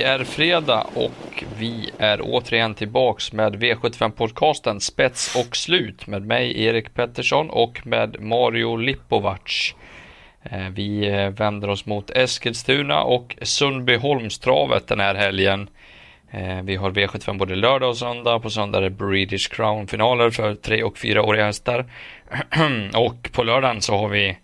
Det är fredag och vi är återigen tillbaks med V75-podcasten Spets och slut med mig Erik Pettersson och med Mario Lipovac. Eh, vi eh, vänder oss mot Eskilstuna och Sundbyholmstravet den här helgen. Eh, vi har V75 både lördag och söndag. På söndag är det British Crown-finaler för tre och fyraåriga hästar. och på lördagen så har vi,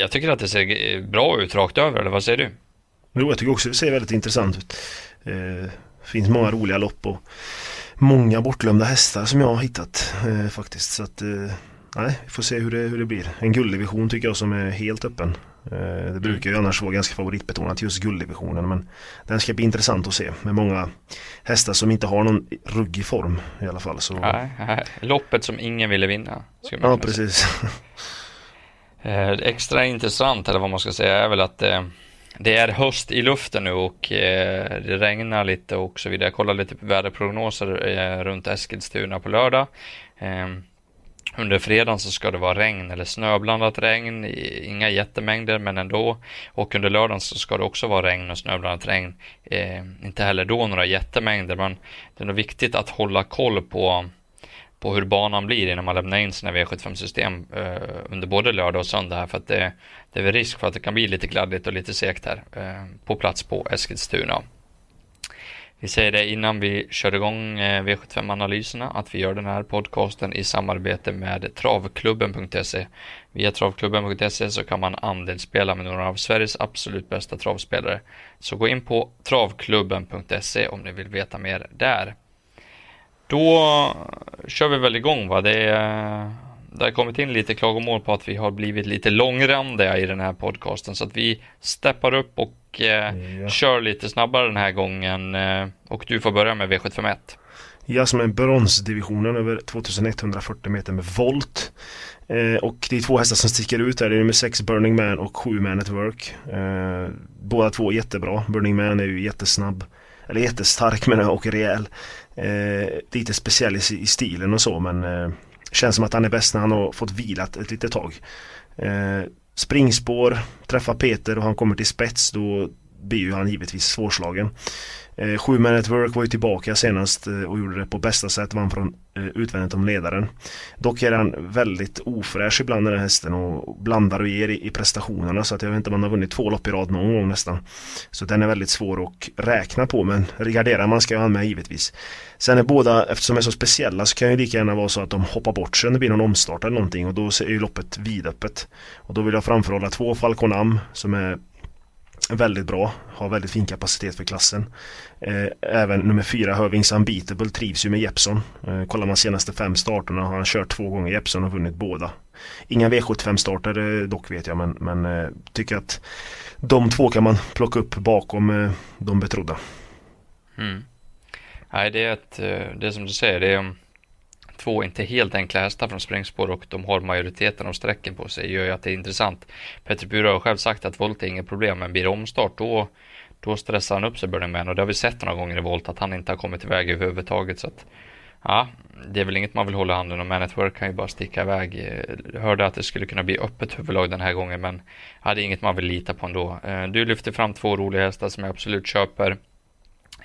jag tycker att det ser bra ut rakt över, eller vad säger du? Jo, jag tycker också det ser väldigt intressant ut. Det finns många roliga lopp och många bortglömda hästar som jag har hittat faktiskt. Så att, nej, vi får se hur det, hur det blir. En gulddivision tycker jag som är helt öppen. Eh, det brukar ju annars vara ganska favoritbetonat just gulddivisionen men den ska bli intressant att se med många hästar som inte har någon ruggig form i alla fall. Så... Nej, nej. Loppet som ingen ville vinna. Ja, precis. Eh, extra intressant eller vad man ska säga är väl att eh, det är höst i luften nu och eh, det regnar lite och så vidare. Jag kollade lite väderprognoser väderprognoser runt Eskilstuna på lördag. Ehm, under fredagen så ska det vara regn eller snöblandat regn, inga jättemängder men ändå. Och under lördagen så ska det också vara regn och snöblandat regn. Eh, inte heller då några jättemängder men det är nog viktigt att hålla koll på, på hur banan blir innan man lämnar in sina V75-system eh, under både lördag och söndag här för att det, det är väl risk för att det kan bli lite kladdigt och lite segt här eh, på plats på Eskilstuna. Vi säger det innan vi kör igång eh, V75-analyserna att vi gör den här podcasten i samarbete med travklubben.se. Via travklubben.se så kan man andelsspela med några av Sveriges absolut bästa travspelare. Så gå in på travklubben.se om ni vill veta mer där. Då kör vi väl igång va? Det är det har kommit in lite klagomål på att vi har blivit lite långrandiga i den här podcasten så att vi steppar upp och eh, ja. kör lite snabbare den här gången eh, och du får börja med V751. Ja, som är bronsdivisionen över 2140 meter med volt. Eh, och det är två hästar som sticker ut där. Det är nummer 6 Burning Man och 7 Man at Work. Eh, båda två jättebra. Burning Man är ju jättesnabb. Eller jättestark menar jag och rejäl. Eh, lite speciell i, i, stilen och så men eh, Känns som att han är bäst när han har fått vilat ett litet tag. Eh, springspår, träffar Peter och han kommer till spets då blir ju han givetvis svårslagen. Eh, Sju Man at Work var ju tillbaka senast eh, och gjorde det på bästa sätt, vann från eh, utvändigt om ledaren. Dock är han väldigt ofräsch ibland den här hästen och blandar och ger i, i prestationerna så att jag vet inte om han har vunnit två lopp i rad någon gång nästan. Så den är väldigt svår att räkna på men regarderar man ska ju han med givetvis. Sen är båda, eftersom de är så speciella så kan ju lika gärna vara så att de hoppar bort sig om det blir någon omstart eller någonting och då är ju loppet vidöppet. Och då vill jag framförhålla två Falconam som är Väldigt bra, har väldigt fin kapacitet för klassen. Eh, även nummer fyra Hövings Unbeatable trivs ju med Jeppson. Eh, kollar man senaste fem starterna har han kört två gånger Jeppson och vunnit båda. Inga V75 starter eh, dock vet jag men, men eh, tycker att de två kan man plocka upp bakom eh, de betrodda. Mm. Nej, det är att, eh, det är som du säger, det är två inte helt enkla hästar från springspår och de har majoriteten av sträcken på sig gör ju att det är intressant. Petter Bure har själv sagt att volt är inget problem, men blir det omstart då, då stressar han upp sig Burning Man och det har vi sett några gånger i volt att han inte har kommit iväg överhuvudtaget. Så att, ja, det är väl inget man vill hålla handen om. Man at Work kan ju bara sticka iväg. Jag hörde att det skulle kunna bli öppet huvudlag den här gången, men ja, det är inget man vill lita på ändå. Eh, du lyfter fram två roliga hästar som jag absolut köper.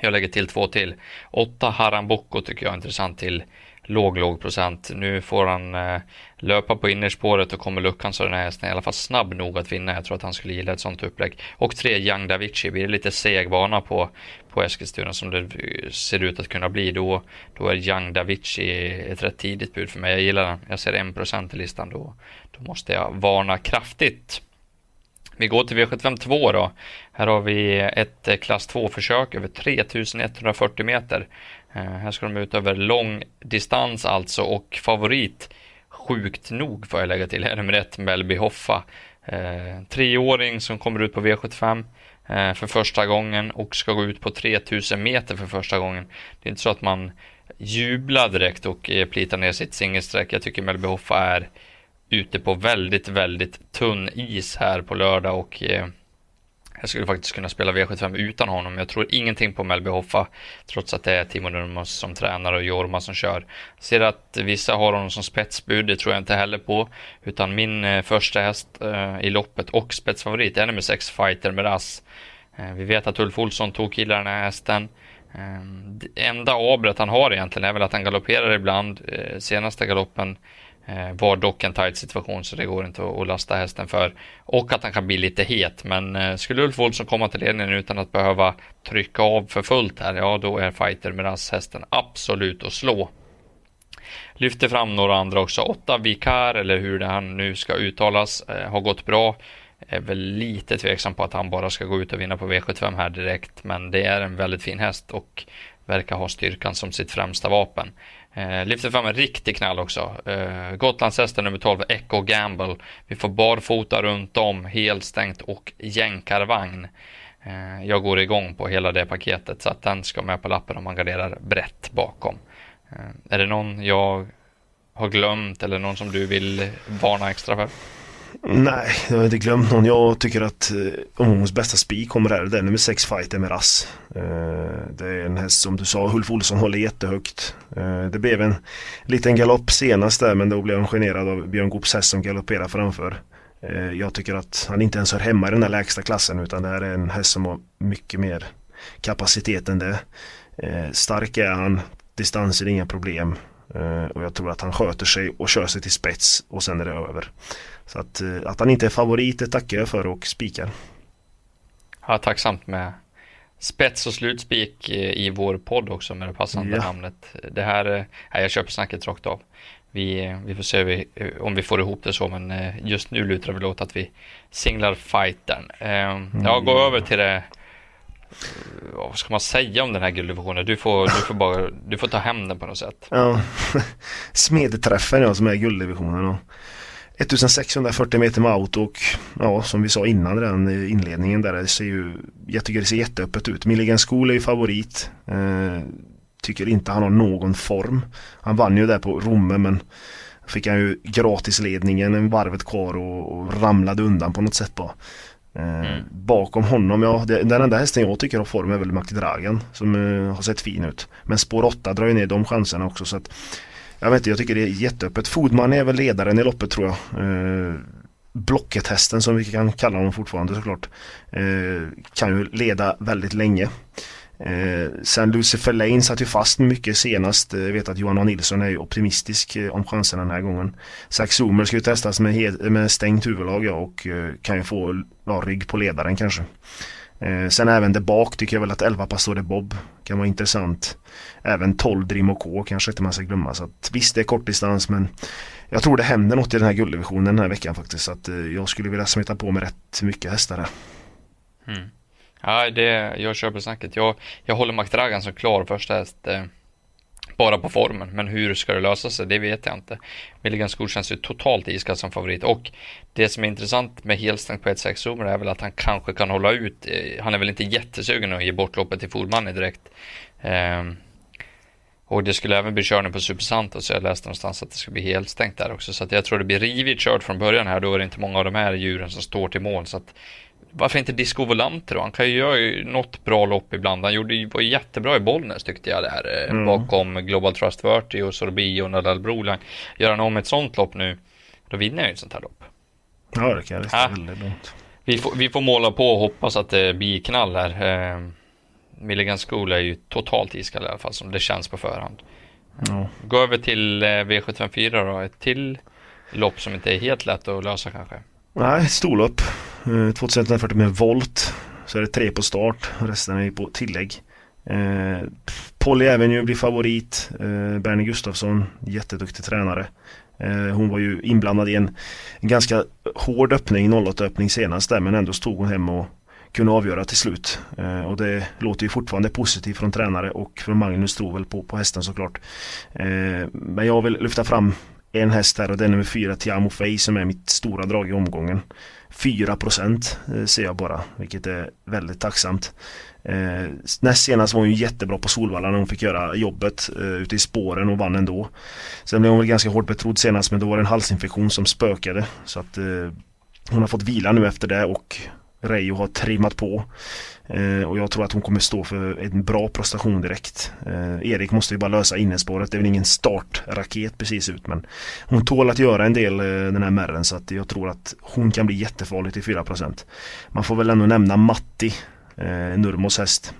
Jag lägger till två till. Åtta Haramboko tycker jag är intressant till låg, låg procent. Nu får han eh, löpa på innerspåret och kommer luckan så den här hästen är i alla fall snabb nog att vinna. Jag tror att han skulle gilla ett sånt upplägg. Och tre, Young Davici. Blir det lite seg bana på, på Eskilstuna som det ser ut att kunna bli då, då är Young Davici ett rätt tidigt bud för mig. Jag gillar den. Jag ser 1% i listan då. Då måste jag varna kraftigt. Vi går till V752 då. Här har vi ett eh, klass 2-försök över 3140 meter. Eh, här ska de ut över lång distans alltså och favorit sjukt nog får jag lägga till här nummer ett Melby Hoffa. Eh, treåring som kommer ut på V75 eh, för första gången och ska gå ut på 3000 meter för första gången. Det är inte så att man jublar direkt och eh, plitar ner sitt singelsträck. Jag tycker Melby Hoffa är ute på väldigt, väldigt tunn is här på lördag och eh, jag skulle faktiskt kunna spela V75 utan honom. Jag tror ingenting på Melby Hoffa, trots att det är Timo Nurmos som tränar och Jorma som kör. Jag ser att vissa har honom som spetsbud, det tror jag inte heller på. Utan min eh, första häst eh, i loppet och spetsfavorit är nummer 6 Fighter Meras. Eh, vi vet att Ulf Olsson tog killar den här hästen. Ehm, det enda abret han har egentligen är väl att han galopperar ibland. Senaste galoppen Eh, var dock en tight situation så det går inte att lasta hästen för. Och att han kan bli lite het. Men eh, skulle Ulf Olsson komma till ledningen utan att behöva trycka av för fullt här, ja då är fighter med hästen absolut att slå. Lyfter fram några andra också. Åtta Vikar, eller hur det han nu ska uttalas, eh, har gått bra är väl lite tveksam på att han bara ska gå ut och vinna på V75 här direkt. Men det är en väldigt fin häst och verkar ha styrkan som sitt främsta vapen. Eh, lyfter fram en riktig knall också. Eh, Gotlandshästen nummer 12, Echo Gamble. Vi får barfota runt om, helstängt och jänkarvagn. Eh, jag går igång på hela det paketet så att den ska med på lappen om man garderar brett bakom. Eh, är det någon jag har glömt eller någon som du vill varna extra för? Nej, jag har inte glömt någon. Jag tycker att eh, omgångens bästa spik kommer här. Det är nummer sex fighter med rass. Eh, det är en häst som du sa, Hulf Olsson håller jättehögt. Eh, det blev en liten galopp senast där men då blev han generad av Björn Goops häst som galopperar framför. Eh, jag tycker att han inte ens hör hemma i den här lägsta klassen utan det här är en häst som har mycket mer kapacitet än det. Eh, stark är han, distanser är inga problem. Eh, och jag tror att han sköter sig och kör sig till spets och sen är det över. Så att, eh, att han inte är favorit det tackar jag för och spikar. Ja, tacksamt med spets och slutspik i vår podd också med det passande ja. namnet. Det här, nej, jag köper snacket rakt av. Vi, vi får se om vi får ihop det så, men eh, just nu lutar väl åt att vi singlar fightern. Ehm, ja, gå över till det vad ska man säga om den här gulddivisionen? Du får, du får, bara, du får ta hem den på något sätt. Ja, smedträffen ja, som är gulddivisionen. Och 1640 meter med auto och ja, som vi sa innan den inledningen där det ser ju, jag tycker det ser jätteöppet ut. Milligan School är ju favorit. Eh, tycker inte han har någon form. Han vann ju där på Romme men fick han ju gratisledningen en varvet kvar och, och ramlade undan på något sätt bara. Eh, mm. Bakom honom, ja det, den enda hästen jag tycker har form är väl Matti Dragan som eh, har sett fin ut. Men spår 8 drar ju ner de chanserna också så att jag vet inte, jag tycker det är jätteöppet. Fodman är väl ledaren i loppet tror jag. Eh, Blocket-hästen som vi kan kalla honom fortfarande såklart. Eh, kan ju leda väldigt länge. Eh, sen Lucifer Lane satt ju fast mycket senast. Eh, jag vet att Johan A. Nilsson är ju optimistisk eh, om chanserna den här gången. Zack Zoomer ska ju testas med, med stängt huvudlag ja, och eh, kan ju få ja, rygg på ledaren kanske. Eh, sen även där bak tycker jag väl att 11 Pastore Bob kan vara intressant. Även 12 Dream K kanske inte man ska glömma. Så att, visst det är kortdistans men jag tror det händer något i den här gulddivisionen den här veckan faktiskt. Så att, eh, jag skulle vilja smeta på med rätt mycket hästar här. Mm. Ja, det, jag köper snacket. Jag, jag håller McDragan som klar första häst. Eh, bara på formen, men hur ska det lösa sig? Det vet jag inte. Milligan School känns ju totalt iskall som favorit och det som är intressant med helstängt på 1-6 zoomer är väl att han kanske kan hålla ut. Eh, han är väl inte jättesugen att ge bort loppet till Fordmanni direkt. Um, och det skulle även bli körning på Supersanta så jag läste någonstans att det ska bli helstängt där också. Så att jag tror det blir rivigt kört från början här. Då är det inte många av de här djuren som står till mål. Så att varför inte Disco Volante då? Han kan ju göra något bra lopp ibland. Han gjorde var jättebra i Bollnäs tyckte jag där. Eh, mm. Bakom Global Trust 40 och Sorbio och Nadal Broline. Gör han om ett sånt lopp nu, då vinner jag ju ett sånt här lopp. Ja, det kan jag ja. väldigt långt. Vi får, vi får måla på och hoppas att det blir knall här. Eh, Milligan School är ju totalt iskall i alla fall som det känns på förhand. Mm. Gå över till eh, V754 då. Ett till lopp som inte är helt lätt att lösa kanske. Nej, storlopp. Eh, 2140 med volt. Så är det tre på start. Resten är på tillägg. Eh, Polly Avenue blir favorit. Eh, Bernie Gustafsson, jätteduktig tränare. Eh, hon var ju inblandad i en, en ganska hård öppning, 08 öppning senast där men ändå stod hon hem och kunde avgöra till slut. Eh, och det låter ju fortfarande positivt från tränare och från Magnus Strovel på, på hästen såklart. Eh, men jag vill lyfta fram en häst här och det är nummer fyra Tiamo Fey som är mitt stora drag i omgången. 4% eh, ser jag bara, vilket är väldigt tacksamt. Eh, näst senast var hon ju jättebra på Solvalla när hon fick göra jobbet eh, ute i spåren och vann ändå. Sen blev hon väl ganska hårt betrodd senast men då var det en halsinfektion som spökade. Så att eh, hon har fått vila nu efter det och Reijo har trimmat på. Eh, och jag tror att hon kommer stå för en bra prestation direkt. Eh, Erik måste ju bara lösa innespåret. Det är väl ingen startraket precis ut men hon tål att göra en del eh, den här märren så att jag tror att hon kan bli jättefarlig till 4%. Man får väl ändå nämna Matti eh, Nurmos häst.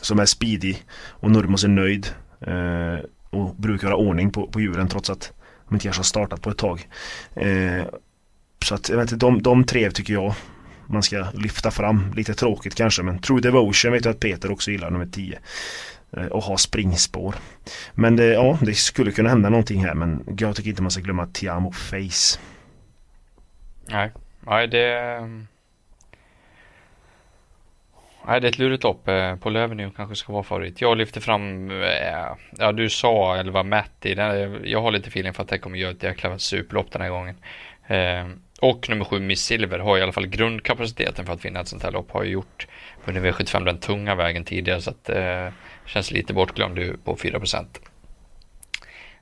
Som är speedy och Nurmos är nöjd. Eh, och brukar ha ordning på, på djuren trots att de inte kanske har startat på ett tag. Eh, så att jag vet inte, de, de tre tycker jag man ska lyfta fram. Lite tråkigt kanske men True Devotion vet jag att Peter också gillar, nummer 10. Eh, och ha springspår. Men det, ja, det skulle kunna hända någonting här men jag tycker inte man ska glömma Tiamo Face. Nej, nej det... Eh, nej, det är ett lurigt lopp. Eh, på Lövenio kanske ska vara favorit. Jag lyfter fram, ja du sa, eller var Matti. Jag har lite feeling för att det kommer göra ett jäkla superlopp den här gången. Ehm, och nummer sju Miss Silver har i alla fall grundkapaciteten för att vinna ett sånt här lopp. Har ju gjort under V75 den tunga vägen tidigare så att eh, känns lite bortglömd på 4%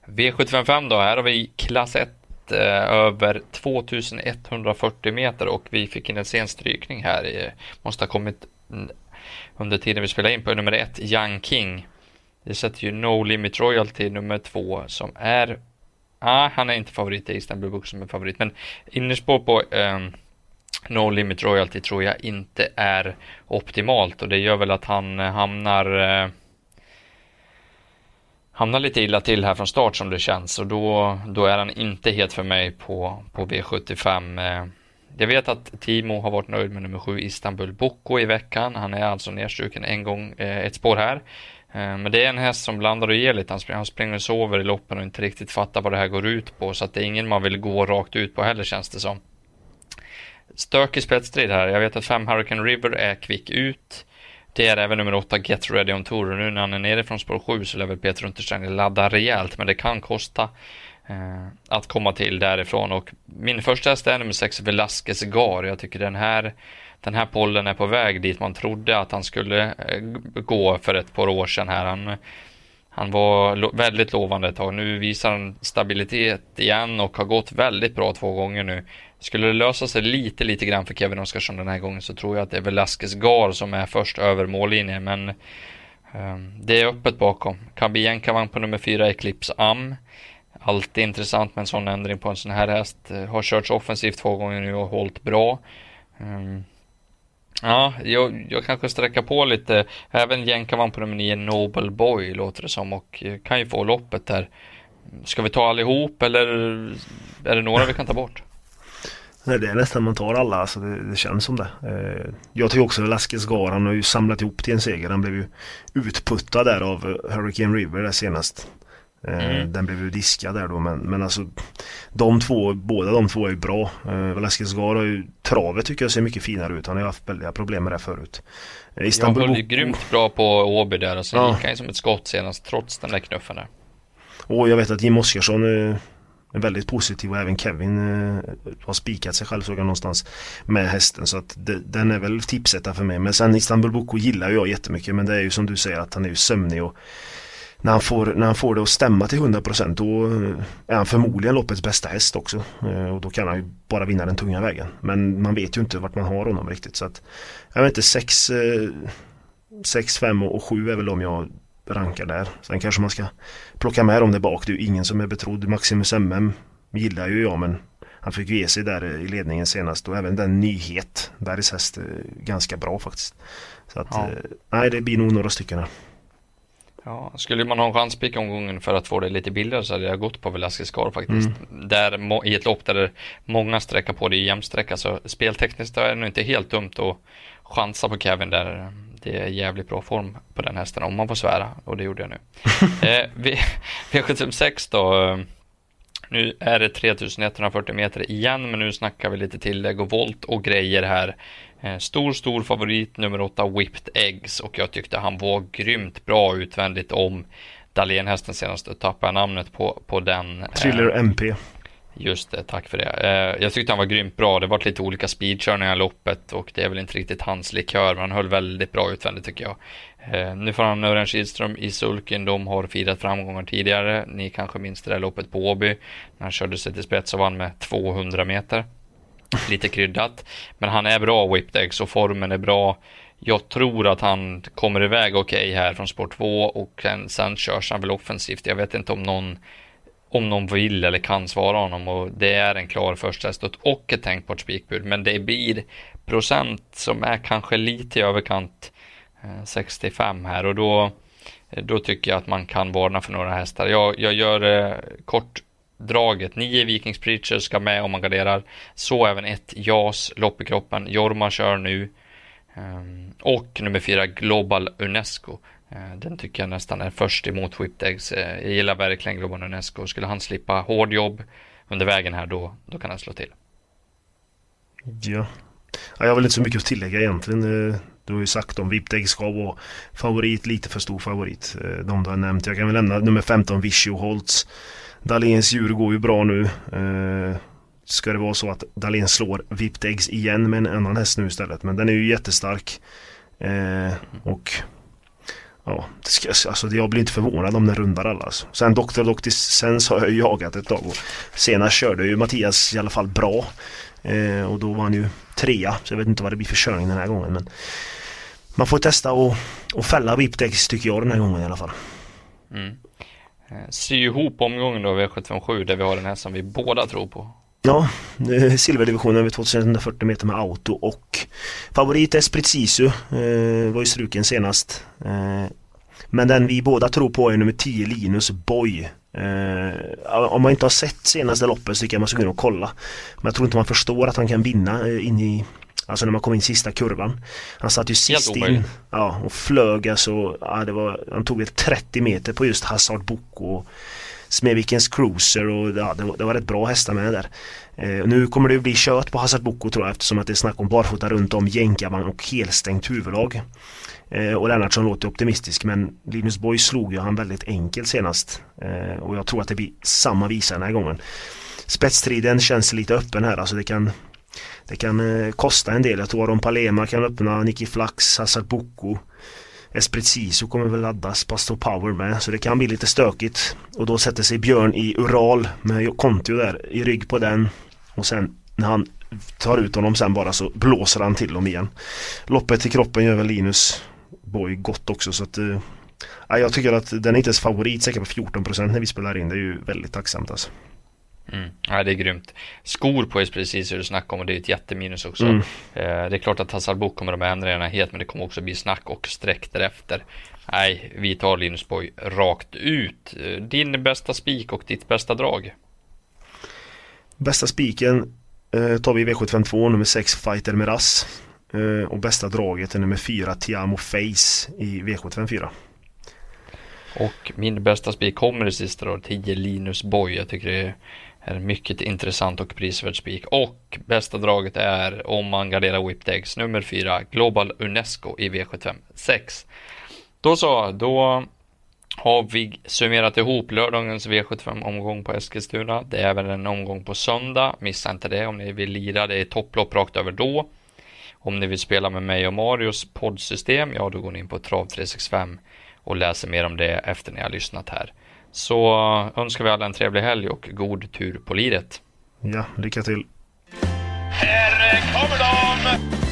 V755 då, här har vi klass 1 eh, över 2140 meter och vi fick in en sen strykning här. I, måste ha kommit under tiden vi spelade in på nummer 1, Young King. Det sätter ju No Limit Royalty nummer 2 som är ah, han är inte favorit, det är Istanbul Book som är favorit. Men innerspår på um, No Limit Royalty tror jag inte är optimalt och det gör väl att han eh, hamnar uh, hamnar lite illa till här från start som det känns och då, då är han inte helt för mig på, på V75. Uh, eh. jag vet att Timo har varit nöjd med nummer 7 Istanbul Boko i veckan. Han är alltså nedstruken en gång, ett spår här. Eh, men det är en häst som blandar och ger lite. Han springer, han springer och sover i loppen och inte riktigt fattar vad det här går ut på. Så att det är ingen man vill gå rakt ut på heller känns det som. Stökig spetsstrid här. Jag vet att 5 Hurricane River är kvick ut. Det är även nummer 8 Get Ready On Tour. Och nu när han är nere från spår 7 så lär väl Peter Untersteiner ladda rejält. Men det kan kosta eh, att komma till därifrån. Och min första häst är nummer 6 Velasquez Gar. Jag tycker den här den här pollen är på väg dit man trodde att han skulle eh, gå för ett par år sedan här. Han, han var lo väldigt lovande ett tag. Nu visar han stabilitet igen och har gått väldigt bra två gånger nu. Skulle det lösa sig lite, lite grann för Kevin Oskarsson den här gången så tror jag att det är Velasquez Gar som är först över mållinjen. Men um, det är öppet bakom. Kan bli på nummer fyra Eclipse Am. Alltid intressant med en sån ändring på en sån här häst. Eh, har körts offensivt två gånger nu och hållit bra. Um, Ja, jag, jag kanske sträcker på lite. Även jänkarvan på nummer 9, Noble Boy, låter det som och eh, kan ju få loppet där. Ska vi ta allihop eller är det några vi kan ta bort? Nej, det är nästan man tar alla, alltså det, det känns som det. Eh, jag tycker också Velasquez Gar, han har ju samlat ihop till en seger. Han blev ju utputtad där av eh, Hurricane River där senast. Eh, mm. Den blev ju diskad där då men, men alltså De två, båda de två är ju bra. Uh, Velasquez Gar har ju Travet tycker jag ser mycket finare ut. Han har ju haft väldiga problem med det förut. Uh, Istanbul jag höll ju grymt bra på Åby där och så ja. gick han ju som ett skott senast trots den där knuffen där. Och jag vet att Jim Oskarsson är, väldigt positiv och även Kevin har spikat sig själv såg jag någonstans med hästen så att det, den är väl tipsetta för mig. Men sen Istanbul Boko gillar jag jättemycket men det är ju som du säger att han är ju sömnig och när han, får, när han får det att stämma till 100% då är han förmodligen loppets bästa häst också. Eh, och då kan han ju bara vinna den tunga vägen. Men man vet ju inte vart man har honom riktigt. Så att, jag vet inte, 6, 6 5 och 7 är väl de jag rankar där. Sen kanske man ska plocka med dem där bak. Det är ju ingen som är betrodd. Maximus MM gillar ju jag men han fick ge sig där i ledningen senast och även den nyhet. Bergs häst är ganska bra faktiskt. Så att, ja. Eh, nej det blir nog några stycken här. Ja, skulle man ha en chans på omgången för att få det lite billigare så hade jag gått på Velasquez Car faktiskt. Mm. Där, I ett lopp där många sträcker på det i jämnsträcka så speltekniskt är det nog inte helt dumt att chansa på Kevin där. Det är jävligt bra form på den hästen om man får svära och det gjorde jag nu. eh, v, V76 då. Nu är det 3140 meter igen men nu snackar vi lite tillägg och volt och grejer här. Eh, stor, stor favorit nummer 8 Whipped Eggs och jag tyckte han var grymt bra utvändigt om Dahlén-hästen senast. Tappade jag namnet på, på den. Eh, Thriller MP. Just det, tack för det. Eh, jag tyckte han var grymt bra. Det var lite olika speedkörningar i loppet och det är väl inte riktigt hans likör, men han höll väldigt bra utvändigt tycker jag. Nu får han Örjan Kihlström i sulken. De har firat framgångar tidigare. Ni kanske minns det där loppet på Åby när han körde sig till spets och vann med 200 meter lite kryddat. Men han är bra whipped eggs och formen är bra. Jag tror att han kommer iväg okej okay här från spår 2 och sen, sen körs han väl offensivt. Jag vet inte om någon om någon vill eller kan svara honom och det är en klar första häst och ett tänkbart spikbud. Men det blir procent som är kanske lite i överkant eh, 65 här och då, då tycker jag att man kan varna för några hästar. Jag, jag gör eh, kort draget. Nio Vikings Preacher ska med om man garderar. Så även ett JAS, lopp i kroppen. Jorma kör nu. Ehm, och nummer fyra Global Unesco. Eh, den tycker jag nästan är först emot Whiptegs. Eh, jag gillar verkligen Global Unesco. Skulle han slippa hård jobb under vägen här då, då kan han slå till. Ja. ja jag har väl inte så mycket att tillägga egentligen. Eh, du har ju sagt om Vipdeg ska vara favorit, lite för stor favorit. De du har nämnt. Jag kan väl nämna nummer 15 Vishu Holtz. Dahléns djur går ju bra nu. Eh, ska det vara så att Dahlén slår Vipdegs igen med en annan häst nu istället. Men den är ju jättestark. Eh, och Ja, det ska, alltså jag blir inte förvånad om den rundar alla. Alltså. Sen Dr. Doctisens har jag jagat ett tag. Och senast körde ju Mattias i alla fall bra. Eh, och då var han ju trea. Så jag vet inte vad det blir för körning den här gången. Men man får testa och, och fälla Viptex tycker jag den här gången i alla fall. Mm. Eh, sy ihop omgången då V757 där vi har den här som vi båda tror på. Ja, eh, silverdivisionen över 2140 meter med auto och favorit Esprit Sisu eh, var ju struken senast. Eh, men den vi båda tror på är nummer 10 Linus Boy. Eh, om man inte har sett senaste loppet så tycker jag man ska gå in och kolla. Men jag tror inte man förstår att han kan vinna eh, in i Alltså när man kom in sista kurvan. Han satt ju sist in ja, och flög alltså. Ja, det var, han tog väl 30 meter på just Hazard Boko och Smedvikens Cruiser och ja, det, var, det var rätt bra hästar med där. Eh, nu kommer det bli kört på Hazard Boko tror jag eftersom att det är snack om barfota runt om jänkarvagn och helstängt huvudlag. Eh, och Lennartsson låter optimistisk men Linus Borg slog ju han väldigt enkelt senast. Eh, och jag tror att det blir samma visa den här gången. Spetsstriden känns lite öppen här alltså det kan det kan eh, kosta en del. Jag tror Aron Palema kan öppna, Nicky Flax, Hazard Boko. Esprit Sisu kommer väl laddas, Pastor Power med. Så det kan bli lite stökigt. Och då sätter sig Björn i Ural med Kontio där i rygg på den. Och sen när han tar ut honom sen bara så blåser han till dem igen. Loppet till kroppen gör väl Linus Boy gott också så att uh, jag tycker att den är inte ens favorit, säkert på 14% när vi spelar in. Det är ju väldigt tacksamt alltså. Mm. Ja, det är grymt. Skor på är precis hur du snackade om och det är ett jätteminus också. Mm. Eh, det är klart att Hazard kommer de ändra den helt men det kommer också bli snack och streck därefter. Nej, vi tar Linus Borg rakt ut. Eh, din bästa spik och ditt bästa drag? Bästa spiken eh, tar vi i V752 nummer 6 Fighter Miras. Eh, och bästa draget är nummer 4 Tiamo Face i V754. Och min bästa spik kommer i sista då, 10 Linus Boy. Jag tycker det är är mycket intressant och prisvärd spik. Och bästa draget är om man garderar Whipped Eggs nummer 4 Global Unesco i V75 6. Då så, då har vi summerat ihop lördagens V75-omgång på Eskilstuna. Det är även en omgång på söndag. Missa inte det om ni vill lira. Det är topplopp rakt över då. Om ni vill spela med mig och Marios poddsystem, ja då går ni in på Trav365 och läser mer om det efter ni har lyssnat här. Så önskar vi alla en trevlig helg och god tur på liret. Ja, lycka till. Här kommer de!